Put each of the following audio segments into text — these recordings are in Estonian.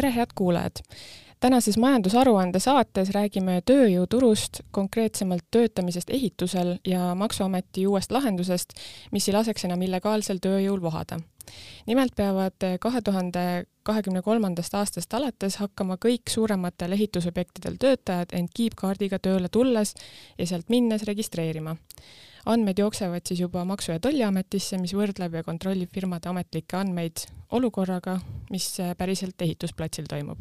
tere, head kuulajad! tänases majandusaruande saates räägime tööjõuturust, konkreetsemalt töötamisest ehitusel ja Maksuameti uuest lahendusest, mis ei laseks enam illegaalsel tööjõul vohada. nimelt peavad kahe tuhande kahekümne kolmandast aastast alates hakkama kõik suurematel ehitusobjektidel töötajad end kiipkaardiga tööle tulles ja sealt minnes registreerima andmed jooksevad siis juba Maksu- ja Tolliametisse, mis võrdleb ja kontrollib firmade ametlikke andmeid olukorraga, mis päriselt ehitusplatsil toimub.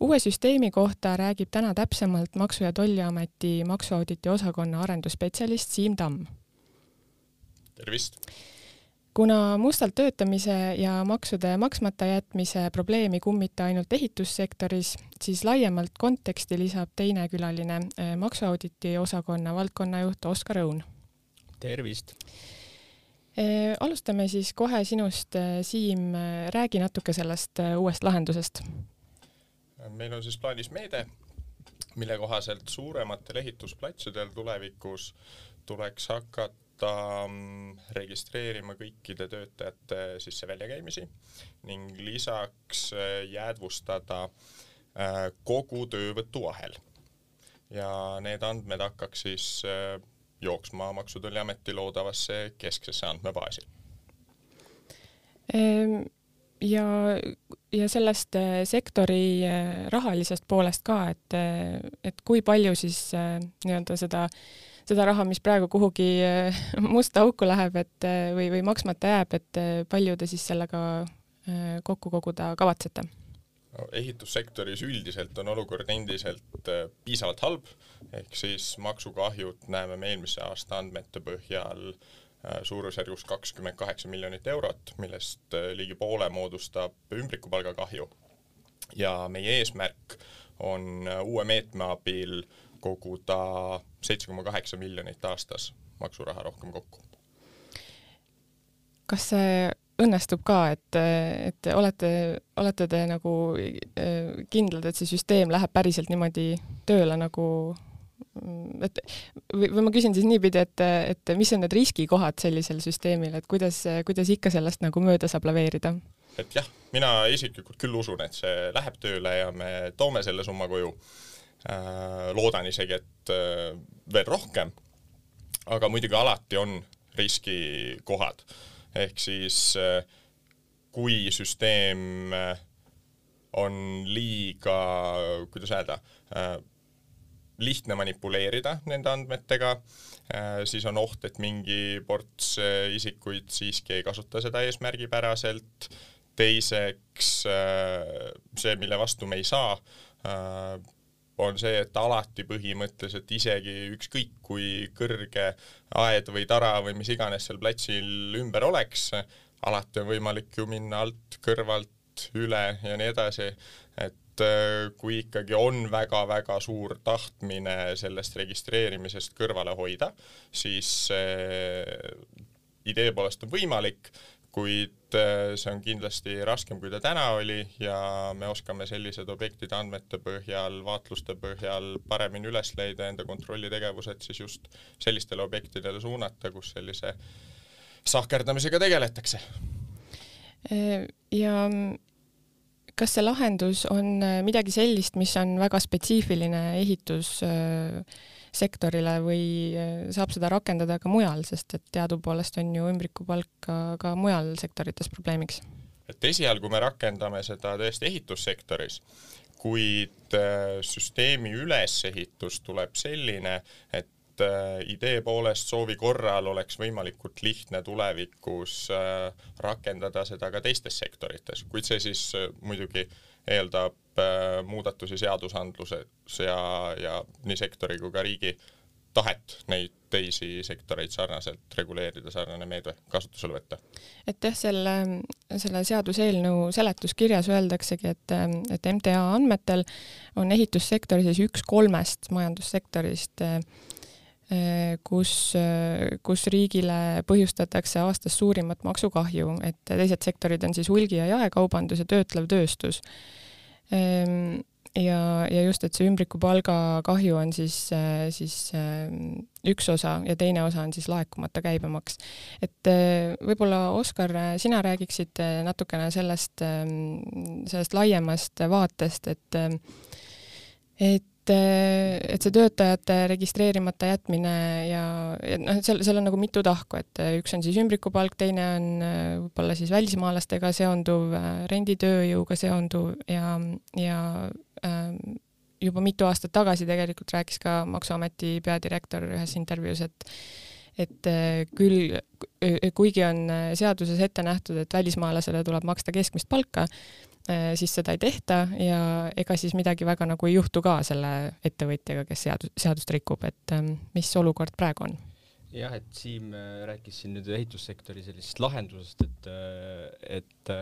uue süsteemi kohta räägib täna täpsemalt Maksu- ja Tolliameti maksuauditi osakonna arendusspetsialist Siim Tamm. tervist! kuna mustalt töötamise ja maksude maksmata jätmise probleemi kummita ainult ehitussektoris, siis laiemalt konteksti lisab teine külaline, eh, maksuauditi osakonna valdkonnajuht Oskar Õun. Tervist! Eh, alustame siis kohe sinust, eh, Siim, räägi natuke sellest uuest lahendusest. meil on siis plaanis meede, mille kohaselt suurematel ehitusplatsidel tulevikus tuleks hakata mm, registreerima kõikide töötajate sisse-väljakäimisi ning lisaks äh, jäädvustada äh, kogu töövõtuahel. ja need andmed hakkaks siis äh, jooksma Maksu- ja Tolliameti loodavasse kesksesse andmebaasi ehm, ja, ja sellest sektori rahalisest poolest ka, et, et kui palju siis nii-öelda seda äh, seda raha, mis praegu kuhugi äh, musta auku läheb, et äh, või, või maksmata jääb, et äh, palju te siis sellega kokku koguda kavatsete? Ehitussektoris üldiselt on olukord endiselt piisavalt halb, ehk siis maksukahjud näeme me eelmise aasta andmete põhjal suurusjärgus kakskümmend kaheksa miljonit eurot, millest ligi poole moodustab ümbrikupalga kahju. ja meie eesmärk on uue meetme abil koguda seitse koma kaheksa miljonit aastas maksuraha rohkem kokku. kas see õnnestub ka, et, et olete, olete te nagu äh, kindlad, et see süsteem läheb päriselt niimoodi tööle nagu et või, või ma küsin siis niipidi, et, et mis on need riskikohad sellisel süsteemil, et kuidas, kuidas ikka sellest nagu mööda saab laveerida? et jah, mina isiklikult küll usun, et see läheb tööle ja me toome selle summa koju Äh, loodan isegi, et äh, veel rohkem, aga muidugi alati on riskikohad. Ehk siis äh, kui süsteem on liiga, kuidas öelda, lihtne manipuleerida nende andmetega, siis on oht, et mingi ports isikuid siiski ei kasuta seda eesmärgipäraselt. teiseks see, mille vastu me ei saa, on see, et alati põhimõtteliselt isegi ükskõik kui kõrge aed või tara või mis iganes seal platsil ümber oleks, alati on võimalik ju minna alt, kõrvalt, üle ja nii edasi, et äh, kui ikkagi on väga-väga suur tahtmine sellest registreerimisest kõrvale hoida, siis idee poolest on võimalik, kuid äh, see on kindlasti raskem, kui ta täna oli ja me oskame sellised objektide andmete põhjal, vaatluste põhjal paremini üles leida enda kontrollitegevused siis just sellistele objektidele suunata, kus sellise sahkerdamisega tegeletakse. Ja kas see lahendus on äh, midagi sellist, mis on väga spetsiifiline ehitus äh, sektorile või eh, saab seda rakendada ka mujal, sest et teadupoolest on ju ümbrikupalk ka, ka mujal sektorites probleemiks? et esialgu me rakendame seda tõesti ehitussektoris, kuid eh, süsteemi ülesehitus tuleb selline, et eh, idee poolest soovi korral oleks võimalikult lihtne tulevikus rakendada seda ka teistes sektorites, kuid see siis muidugi eeldab äh, muudatusi seadusandluses ja, ja nii sektori kui ka riigi tahet neid teisi sektoreid sarnaselt reguleerida, sarnane meede kasutusele võtta. et jah, selle, selle seaduseelnõu seletuskirjas öeldaksegi, et, et MTA andmetel on ehitussektori siis üks kolmest majandussektorist, kus, kus riigile põhjustatakse aastas suurimat maksukahju, et teised sektorid on siis hulgi- ja jaekaubandus ja töötlev tööstus ja, ja just, et see ümbrikupalga kahju on siis, siis üks osa ja teine osa on siis laekumata käibemaks. et võib-olla Oskar, sina räägiksid natukene sellest, sellest laiemast vaatest, et et et, et see töötajate registreerimata jätmine ja, ja noh, et seal, seal on nagu mitu tahku, et üks on siis ümbrikupalk, teine on äh, võib-olla siis välismaalastega seonduv, renditööjõuga seonduv ja, ja ähm, juba mitu aastat tagasi tegelikult rääkis ka Maksuameti peadirektor ühes intervjuus, et et küll, kuigi on seaduses ette nähtud, et välismaalasele tuleb maksta keskmist palka, siis seda ei tehta ja ega siis midagi väga nagu ei juhtu ka selle ettevõtjaga, kes seadus, seadust rikub, et ähm, mis olukord praegu on? jah, et Siim äh, rääkis siin nüüd ehitussektori sellisest lahendusest, et, äh, et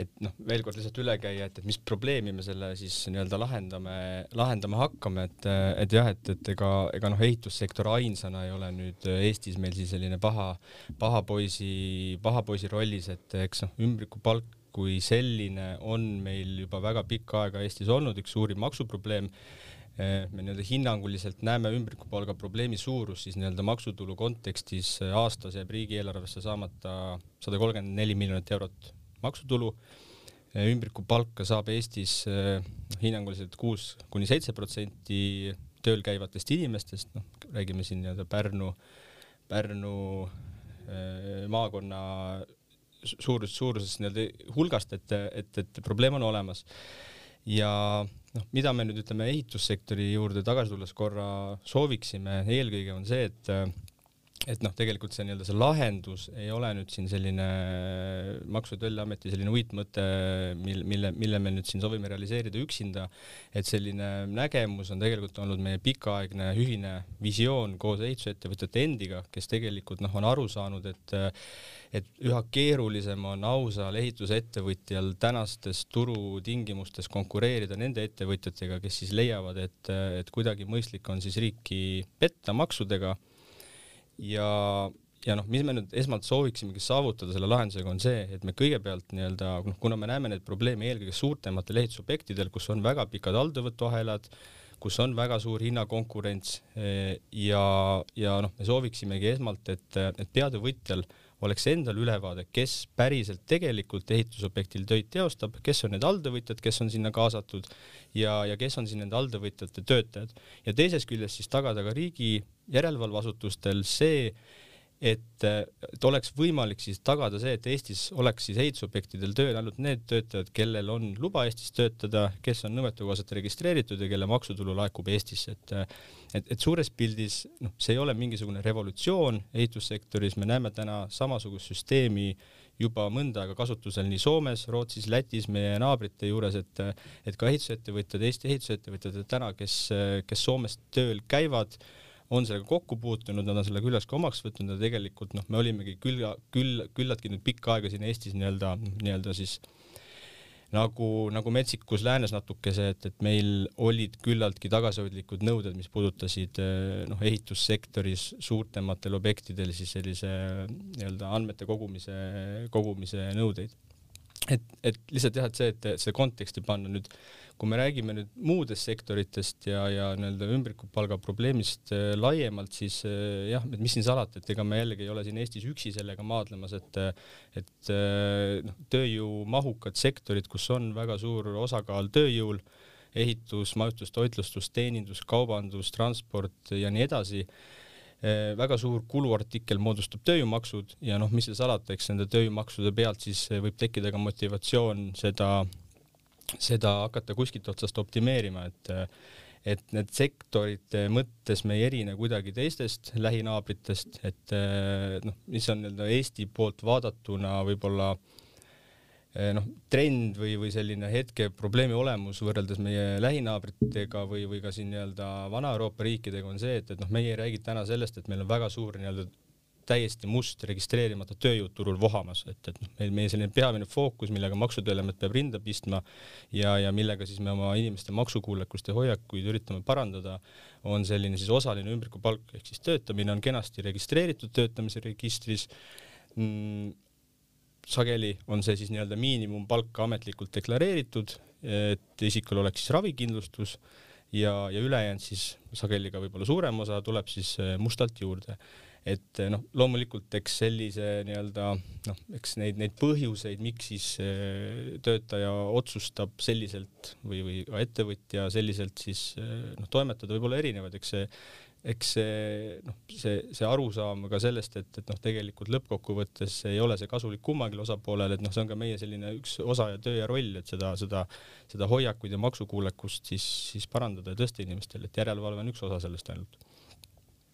et noh, veel kord lihtsalt üle käia, et, et mis probleemi me selle siis nii-öelda lahendame, lahendama hakkame, et, et jah, et, et ega, ega noh, ehitussektor ainsana ei ole nüüd Eestis meil siis selline paha, paha poisi, paha poisi rollis, et eks noh, ümbrikupalk kui selline on meil juba väga pikka aega Eestis olnud üks suurim maksuprobleem. Eh, me nii-öelda hinnanguliselt näeme ümbrikupalga probleemi suurus siis nii-öelda maksutulu kontekstis eh, aastas jääb riigieelarvesse saamata sada kolmkümmend neli miljonit eurot maksutulu. Eh, ümbrikupalka saab Eestis hinnanguliselt kuus kuni seitse protsenti tööl käivatest inimestest, noh, räägime siin nii-öelda Pärnu, Pärnu maakonna suurus, suurusest nii-öelda hulgast, et, et, et probleem on olemas. ja noh, mida me nüüd ütleme ehitussektori juurde tagasi tulles korra sooviksime, eelkõige on see, et et noh, tegelikult see nii-öelda see lahendus ei ole nüüd siin selline Maksu- ja Tolliameti selline uitmõte, mil, mille, mille me nüüd siin soovime realiseerida üksinda, et selline nägemus on tegelikult olnud meie pikaaegne ühine visioon koos ehitusettevõtjate endiga, kes tegelikult noh, on aru saanud, et et üha keerulisem on ausal ehitusettevõtjal tänastes turutingimustes konkureerida nende ettevõtjatega, kes siis leiavad, et, et kuidagi mõistlik on siis riiki petta maksudega ja, ja noh, mis me nüüd esmalt sooviksimegi saavutada selle lahendusega, on see, et me kõigepealt nii-öelda, noh, kuna me näeme neid probleeme eelkõige suurtematel ehitusobjektidel, kus on väga pikad alltöövõtuahelad, kus on väga suur hinnakonkurents eh, ja, ja noh, me sooviksimegi esmalt, et, et peatöövõtjal oleks endal ülevaade, kes päriselt tegelikult ehitusobjektil töid teostab, kes on need alltöövõtjad, kes on sinna kaasatud ja, ja kes on siin nende alltöövõtjate töötajad. ja teisest küljest siis tagada ka riigi järelevalveasutustel see, et, et oleks võimalik siis tagada see, et Eestis oleks siis ehitusobjektidel tööl ainult need töötajad, kellel on luba Eestis töötada, kes on nõuetekohaselt registreeritud ja kelle maksutulu laekub Eestisse, et et, et suures pildis noh, see ei ole mingisugune revolutsioon ehitussektoris, me näeme täna samasugust süsteemi juba mõnda aega kasutusel nii Soomes, Rootsis, Lätis, meie naabrite juures, et et ka ehitusettevõtjad, Eesti ehitusettevõtjad täna, kes, kes Soomes tööl käivad, on sellega kokku puutunud, nad on selle küljest ka omaks võtnud ja tegelikult noh, me olimegi küll, küll, küllaltki nüüd pikka aega siin Eestis nii-öelda, nii-öelda siis nagu, nagu metsikus läänes natukese, et, et meil olid küllaltki tagasihoidlikud nõuded, mis puudutasid noh, ehitussektoris suurtematel objektidel siis sellise nii-öelda andmete kogumise, kogumise nõudeid. Et, et lihtsalt jah, et see, et see konteksti panna nüüd kui me räägime nüüd muudest sektoritest ja, ja nii-öelda ümbrikupalga probleemist äh, laiemalt, siis äh, jah, et mis siin salata, et ega me jällegi ei ole siin Eestis üksi sellega maadlemas, et et äh, noh, tööjõumahukad sektorid, kus on väga suur osakaal tööjõul, ehitus, majutus, toitlustus, teenindus, kaubandus, transport ja nii edasi äh,, väga suur kuluartikkel moodustab tööjõumaksud ja noh, mis seal salata, eks nende tööjõumaksude pealt siis võib tekkida ka motivatsioon seda seda hakata kuskilt otsast optimeerima, et et need sektorite mõttes me ei erine kuidagi teistest lähinaabritest, et noh, mis on nii-öelda Eesti poolt vaadatuna võib-olla noh, trend või, või selline hetke probleemi olemus võrreldes meie lähinaabritega või, või ka siin nii-öelda Vana-Euroopa riikidega on see, et, et noh, meie ei räägi täna sellest, et meil on väga suur nii-öelda täiesti must registreerimata tööjõud turul vohamas, et, et noh, meil, meie selline peamine fookus, millega Maksu- ja Tolliamet peab rinda pistma ja, ja millega siis me oma inimeste maksukuulekust ja hoiakuid üritame parandada, on selline siis osaline ümbrikupalk. Ehk siis töötamine on kenasti registreeritud töötamise registris. Mm, sageli on see siis nii-öelda miinimumpalk ametlikult deklareeritud, et isikul oleks siis ravikindlustus ja, ja ülejäänud siis sageli ka võib-olla suurem osa tuleb siis mustalt juurde. Et eh, noh, loomulikult eks sellise nii-öelda noh, eks neid, neid põhjuseid, miks siis eh, töötaja otsustab selliselt või, või ka ettevõtja selliselt siis eh, noh, toimetada, võib olla erinevad, eks see eks see noh, see, see arusaam ka sellest, et, et noh, tegelikult lõppkokkuvõttes ei ole see kasulik kummalegi osapoolele, et noh, see on ka meie selline üks osa ja töö ja roll, et seda, seda, seda hoiakuid ja maksukuulekust siis, siis parandada ja tõsta inimestel, et järelevalve on üks osa sellest ainult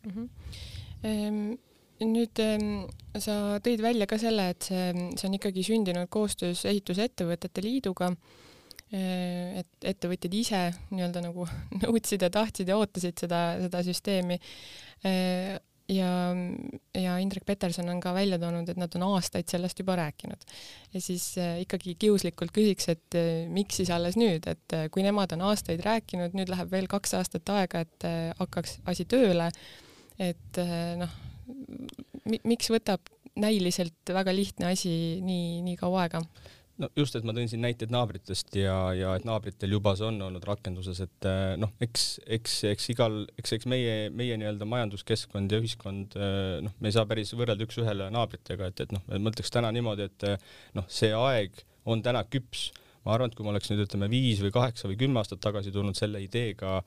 mm. -hmm Ehm, nüüd ehm, sa tõid välja ka selle, et see, see on ikkagi sündinud koostöös Ehitusettevõtete Liiduga. Ehm, et ettevõtjad ise nii-öelda nagu nõudsid ja tahtsid ja ootasid seda, seda süsteemi. ja, ja Indrek Peterson on ka välja toonud, et nad on aastaid sellest juba rääkinud. ja siis ikkagi kiuslikult küsiks, et miks siis alles nüüd, et kui nemad on aastaid rääkinud, nüüd läheb veel kaks aastat aega, et hakkaks asi tööle et noh, miks võtab näiliselt väga lihtne asi nii, nii kaua aega? No just, et ma tõin siin näiteid naabritest ja, ja et naabritel juba see on olnud rakenduses, et eh, noh, eks, eks, eks igal, eks, eks meie, meie nii-öelda majanduskeskkond ja ühiskond, eh, noh, me ei saa päris võrrelda üks-ühele naabritega, et, et noh, ma ütleks täna niimoodi, et noh, see aeg on täna küps ma arvan, et kui ma oleks nüüd ütleme viis või kaheksa või kümme aastat tagasi tulnud selle ideega,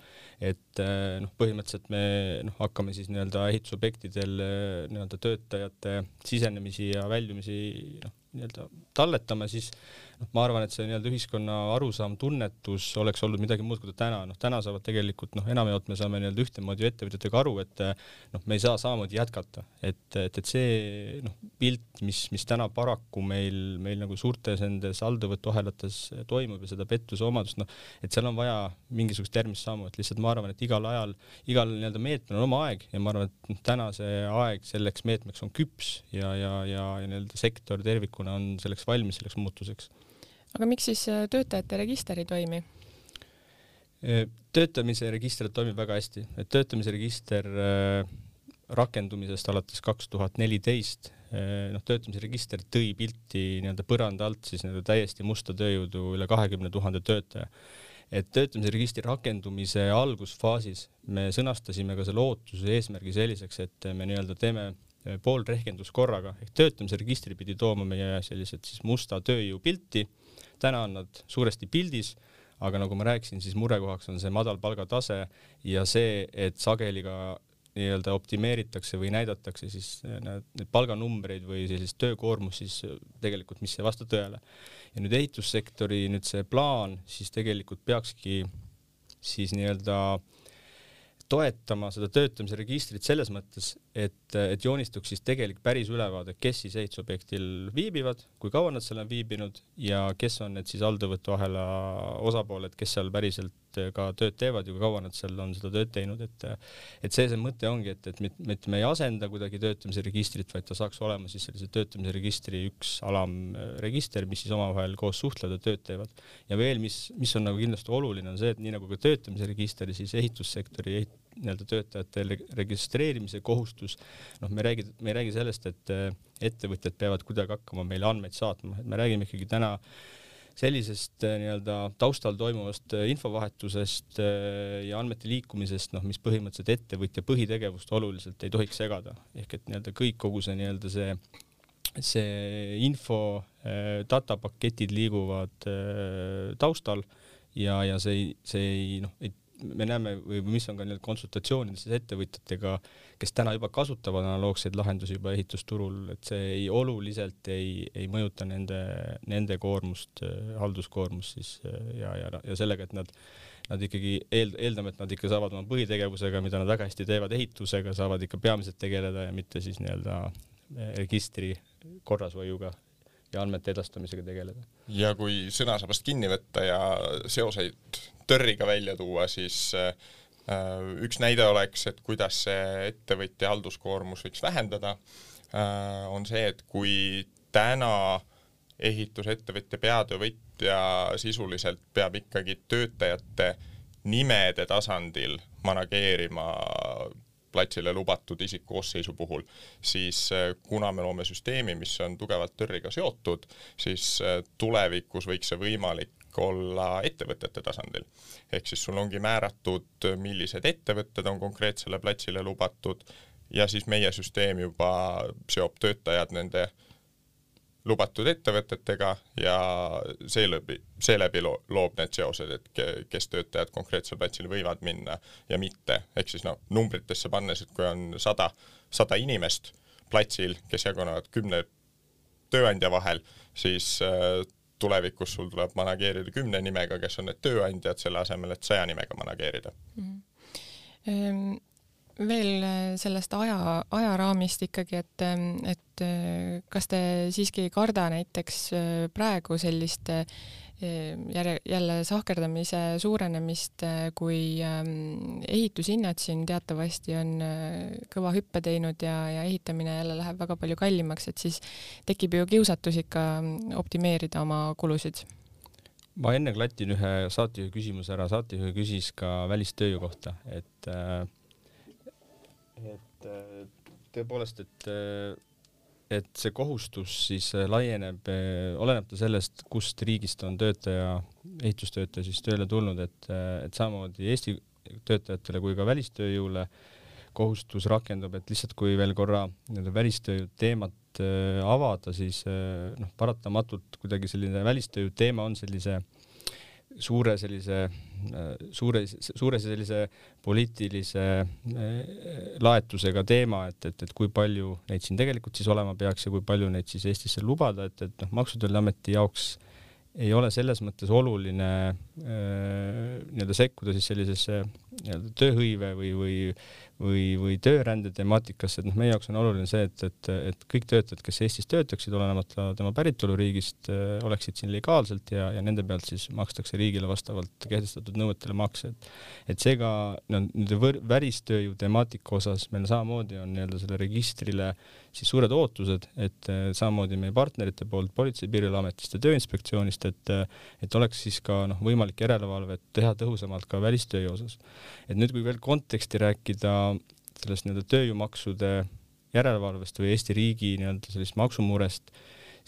et eh, noh, põhimõtteliselt me noh, hakkame siis nii-öelda ehitusobjektidel eh, nii-öelda töötajate sisenemisi ja väljumisi noh, nii-öelda talletama, siis noh, ma arvan, et see nii-öelda ühiskonna arusaam, tunnetus oleks olnud midagi muud, kui ta täna, noh täna saavad tegelikult noh, enamjaolt me saame nii-öelda ühtemoodi ettevõtjatega aru, et noh, me ei saa samamoodi jätkata, et, et, et see noh, pilt, mis, mis täna paraku meil, meil nagu suurtes nendes alltöövõtuahelates toimub ja seda pettuse omadust, noh, et seal on vaja mingisugust järgmist sammu, et lihtsalt ma arvan, et igal ajal, igal nii-öelda meetmel on oma aeg ja ma arvan, et täna see aeg selleks meetmeks on küps ja, ja, ja, ja nii-öelda sektor tervikuna on selleks valmis, selleks muutuseks aga miks siis äh, töötajate register ei toimi? Äh, töötamise register toimib väga hästi, et töötamise register äh, rakendumisest alates kaks tuhat neliteist, noh, töötamise register tõi pilti nii-öelda põranda alt siis nii-öelda täiesti musta tööjõudu üle kahekümne tuhande töötaja. et töötamise registri rakendumise algusfaasis me sõnastasime ka selle ootuse eesmärgi selliseks, et me nii-öelda teeme pool rehkendust korraga ehk töötamise registri pidi tooma meie sellised siis musta tööjõu pilti täna on nad suuresti pildis, aga nagu ma rääkisin, siis murekohaks on see madal palgatase ja see, et sageli ka nii-öelda optimeeritakse või näidatakse siis need, need palganumbreid või sellist töökoormust siis tegelikult, mis ei vasta tõele. ja nüüd ehitussektori nüüd see plaan siis tegelikult peakski siis nii-öelda toetama seda töötamise registrit selles mõttes, et, et joonistuks siis tegelik päris ülevaade, kes siis ehitusobjektil viibivad, kui kaua nad seal on viibinud ja kes on need siis alltöövõtuahela osapooled, kes seal päriselt ka tööd teevad ja kui kaua nad seal on seda tööd teinud, et et see, see mõte ongi, et, et me, et me ei asenda kuidagi töötamise registrit, vaid ta saaks olema siis sellise töötamise registri üks alamregister, mis siis omavahel koos suhtlevad ja tööd teevad. ja veel, mis, mis on nagu kindlasti oluline, on see, et nii nagu ka töötamise register, siis ehitussektori ehit, nii-öelda töötajate registreerimise kohustus, noh, me räägi, me ei räägi sellest, et eh, ettevõtjad peavad kuidagi hakkama meile andmeid saatma, et me räägime ikkagi täna sellisest eh, nii-öelda taustal toimuvast eh, infovahetusest ja andmete liikumisest, noh, mis põhimõtteliselt ettevõtja põhitegevust oluliselt ei tohiks segada, ehk et nii-öelda kõik, kogu see nii-öelda see see info, datapaketid liiguvad taustal ja, ja see see ei noh, ei me näeme või mis on ka need konsultatsioonides ettevõtjatega, kes täna juba kasutavad analoogseid lahendusi juba ehitusturul, et see ei oluliselt ei, ei mõjuta nende, nende koormust, halduskoormust siis ja, ja, ja sellega, et nad nad ikkagi eel-, eeldame, et nad ikka saavad oma põhitegevusega, mida nad väga hästi teevad, ehitusega, saavad ikka peamiselt tegeleda ja mitte siis nii-öelda registri korrashoiuga ja andmete edastamisega tegeleda. ja kui sõnasabast kinni võtta ja seoseid tõrriga välja tuua, siis äh, üks näide oleks, et kuidas see ettevõtja halduskoormus võiks vähendada, äh, on see, et kui täna ehitusettevõtja peatöövõtja sisuliselt peab ikkagi töötajate nimede tasandil manageerima platsile lubatud isikkoosseisu puhul, siis kuna me loome süsteemi, mis on tugevalt TÖR-iga seotud, siis tulevikus võiks see võimalik olla ettevõtete tasandil. ehk siis sul ongi määratud, millised ettevõtted on konkreetsele platsile lubatud ja siis meie süsteem juba seob töötajad nende lubatud ettevõtetega ja seeläbi, seeläbi lo-, loob need seosed, et ke, kes töötajad konkreetsel platsil võivad minna ja mitte, ehk siis noh, numbritesse pannes, et kui on sada, sada inimest platsil, kes jagunevad kümne tööandja vahel, siis äh, tulevikus sul tuleb manageerida kümne nimega, kes on need tööandjad, selle asemel, et saja nimega manageerida mm. -hmm. Veel äh, sellest aja, ajaraamist ikkagi, et, ähm, et äh, kas te siiski ei karda näiteks äh, praegu sellist järje, jälle sahkerdamise suurenemist, kui ähm, ehitushinnad siin teatavasti on kõva hüppe teinud ja, ja ehitamine jälle läheb väga palju kallimaks, et siis tekib ju kiusatus ikka mm, optimeerida oma kulusid. ma enne klatin ühe saatejuhi küsimuse ära, saatejuhi küsis ka välistööjõu kohta, et äh, et tõepoolest, et et see kohustus siis äh, laieneb, äh, oleneb ta sellest, kust riigist on töötaja, ehitustöötaja siis tööle tulnud, et, äh, et samamoodi Eesti töötajatele kui ka välistööjõule kohustus rakendub, et lihtsalt kui veel korra nii-öelda välistööjõu teemat avada, siis noh, paratamatult kuidagi selline välistööjõu teema on sellise äh, suure sellise, suure, suure sellise poliitilise eh, laetusega teema, et, et, et kui palju neid siin tegelikult siis olema peaks ja kui palju neid siis Eestisse lubada, et, et noh, Maksu- ja Tolliameti jaoks ei ole selles mõttes oluline äh, nii-öelda sekkuda siis sellisesse nii-öelda tööhõive või, või või, või töörände temaatikasse, et noh, meie jaoks on oluline see, et, et, et kõik töötajad, kes Eestis töötaksid, olenemata tema päritoluriigist, äh, oleksid siin legaalselt ja, ja nende pealt siis makstakse riigile vastavalt kehtestatud nõuetele makse, et et seega no nende välistööjõu temaatika osas meil samamoodi on nii-öelda selle registrile siis suured ootused, et äh, samamoodi meie partnerite poolt Politsei- ja Piirivalveametist ja Tööinspektsioonist, et äh, et oleks siis ka noh, võimalik järelevalvet teha tõhusamalt ka välistööjõu osas. et nüüd, kui veel konteksti rääkida sellest nii-öelda tööjõumaksude järelevalvest või Eesti riigi nii-öelda sellist maksumurest,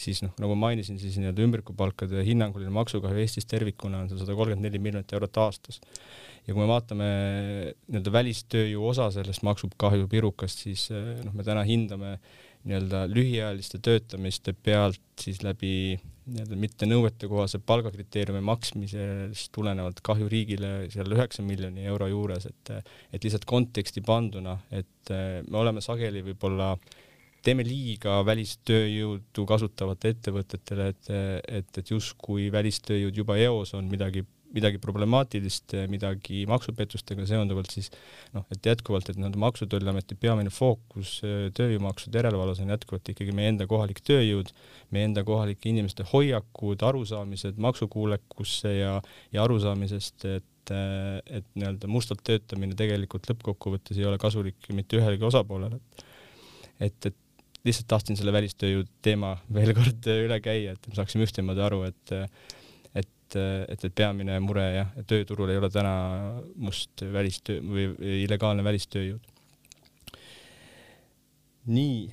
siis noh, nagu mainisin, siis nii-öelda ümbrikupalkade hinnanguline maksukahju Eestis tervikuna on sada kolmkümmend neli miljonit eurot aastas. ja kui me vaatame nii-öelda välistööjõu osa sellest maksukahju pirukast, siis noh, me täna hindame nii-öelda lühiajaliste töötamiste pealt siis läbi nii-öelda mitte nõuetekohase palgakriteeriumi maksmisest tulenevalt kahju riigile seal üheksa miljoni euro juures, et et lihtsalt konteksti panduna, et me oleme sageli võib-olla teeme liiga välistööjõudu kasutavate ettevõtetele, et, et, et justkui välistööjõud juba eos on midagi midagi problemaatilist, midagi maksupettustega seonduvalt, siis noh, et jätkuvalt, et nii-öelda Maksu- ja Tolliameti peamine fookus tööjõumaksude järelevalves on jätkuvalt ikkagi meie enda kohalik tööjõud, meie enda kohalike inimeste hoiakud, arusaamised maksukuulekusse ja, ja arusaamisest, et äh, et nii-öelda mustalt töötamine tegelikult lõppkokkuvõttes ei ole kasulik mitte ühelegi osapoolele. et, et lihtsalt tahtsin selle välistööjõu teema veel kord üle käia, et me saaksime ühtemoodi aru, et et, et, et peamine mure jah, tööturul ei ole täna must välistöö või illegaalne välistööjõud. nii,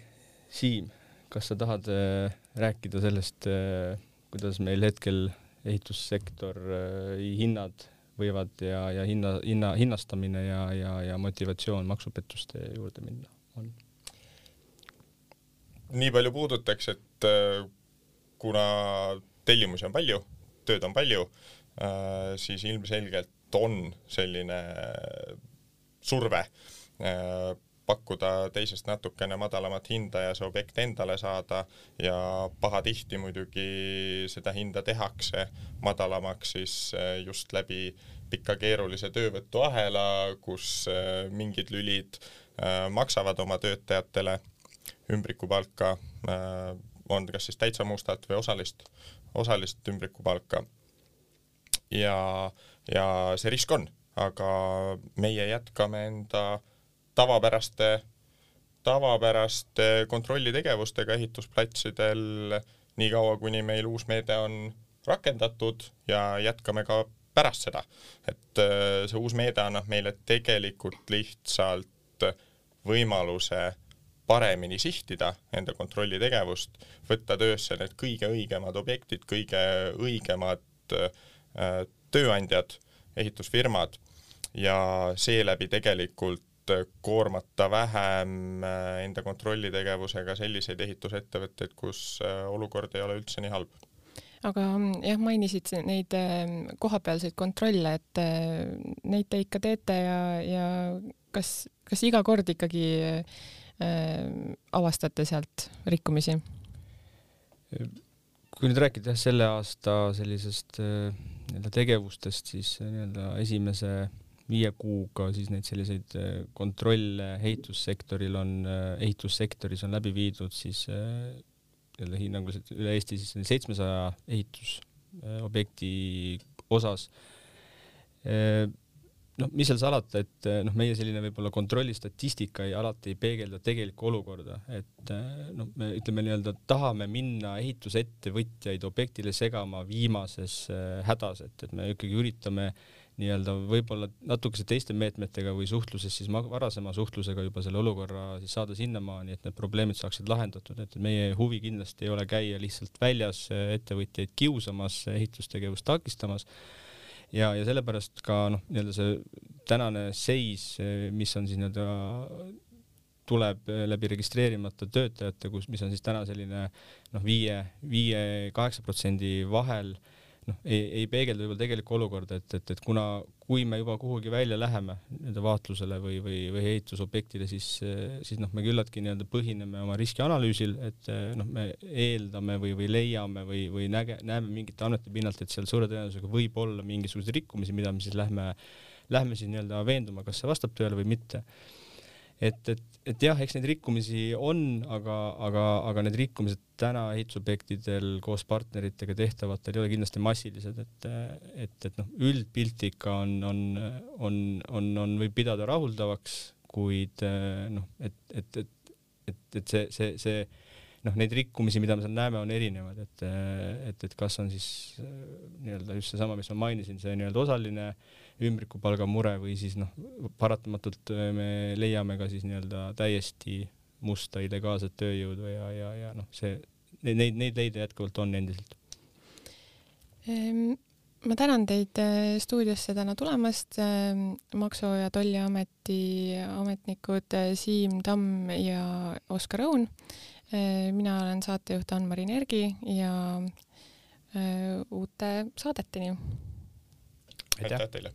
Siim, kas sa tahad äh, rääkida sellest äh,, kuidas meil hetkel ehitussektor äh, hinnad võivad ja, ja hinna, hinna, hinnastamine ja, ja, ja motivatsioon maksupettuste juurde minna on? Nii palju puudutaks, et äh, kuna tellimusi on palju tööd on palju, äh, siis ilmselgelt on selline surve äh, pakkuda teisest natukene madalamat hinda ja see objekt endale saada ja pahatihti muidugi seda hinda tehakse madalamaks siis just läbi pika keerulise töövõtuahela, kus mingid lülid maksavad oma töötajatele ümbrikupalka, on kas siis täitsa mustat või osalist osalist ümbrikupalka. ja, ja see risk on, aga meie jätkame enda tavapäraste, tavapäraste kontrollitegevustega ehitusplatsidel niikaua, kuni meil uus meede on rakendatud ja jätkame ka pärast seda. et äh, see uus meede annab meile tegelikult lihtsalt võimaluse paremini sihtida enda kontrollitegevust, võtta töösse need kõige õigemad objektid, kõige õigemad äh, tööandjad, ehitusfirmad ja seeläbi tegelikult koormata vähem äh, enda kontrollitegevusega selliseid ehitusettevõtteid, kus äh, olukord ei ole üldse nii halb. Aga mm, jah, mainisid neid kohapealseid kontrolle, et äh, neid te ikka teete ja, ja kas, kas iga kord ikkagi äh, avastate sealt rikkumisi? kui nüüd rääkida jah, selle aasta sellisest äh, nii-öelda tegevustest, siis nii-öelda esimese viie kuuga siis neid selliseid kontrolle ehitussektoril on, ehitussektoris on läbi viidud siis jälle hinnanguliselt üle Eesti siis seitsmesaja ehitusobjekti osas. Noh, mis seal salata, et noh, meie selline võib-olla kontrolli statistika ei, alati ei peegelda tegelikku olukorda, et noh, me ütleme nii-öelda tahame minna ehitusettevõtjaid objektile segama viimases hädas, et, et me ikkagi üritame nii-öelda võib-olla natukese teiste meetmetega või suhtluses siis varasema suhtlusega juba selle olukorra siis saada sinnamaani, et need probleemid saaksid lahendatud, et meie huvi kindlasti ei ole käia lihtsalt väljas ettevõtjaid kiusamas, ehitustegevust takistamas ja, ja sellepärast ka noh, nii-öelda see tänane seis, mis on siis nii-öelda tuleb läbi registreerimata töötajate, kus, mis on siis täna selline noh, viie, viie, kaheksa protsendi vahel noh, ei, ei peegelda võib-olla tegelikku olukorda, et, et, et kuna, kui me juba kuhugi välja läheme nii-öelda vaatlusele või, või, või ehitusobjektile, siis, siis noh, me küllaltki nii-öelda põhineme oma riskianalüüsil, et noh, me eeldame või, või leiame või, või näge-, näeme mingite andmete pinnalt, et seal suure tõenäosusega võib olla mingisuguseid rikkumisi, mida me siis lähme, lähme siis nii-öelda veenduma, kas see vastab tõele või mitte et, et, et jah, eks neid rikkumisi on, aga, aga, aga need rikkumised täna ehitusobjektidel koos partneritega tehtavatel ei ole kindlasti massilised, et, et, et noh, üldpilti ikka on, on, on, on, on, võib pidada rahuldavaks, kuid noh, et, et, et, et, et see, see, see noh, neid rikkumisi, mida me seal näeme, on erinevad, et, et, et kas on siis nii-öelda just seesama, mis ma mainisin, see nii-öelda osaline äh, ümbrikupalga mure või siis noh, paratamatult äh, me leiame ka siis nii-öelda täiesti musta illegaalset tööjõudu ja, ja, ja noh, see, neid, neid leide jätkuvalt on endiselt. Ehm, ma tänan teid äh, stuudiosse täna tulemast, ehm, Maksu- ja Tolliameti ametnikud äh, Siim Tamm ja Oskar Õun. Mina olen saatejuht Ann-Mari Nergi ja uute saadeteni. aitäh teile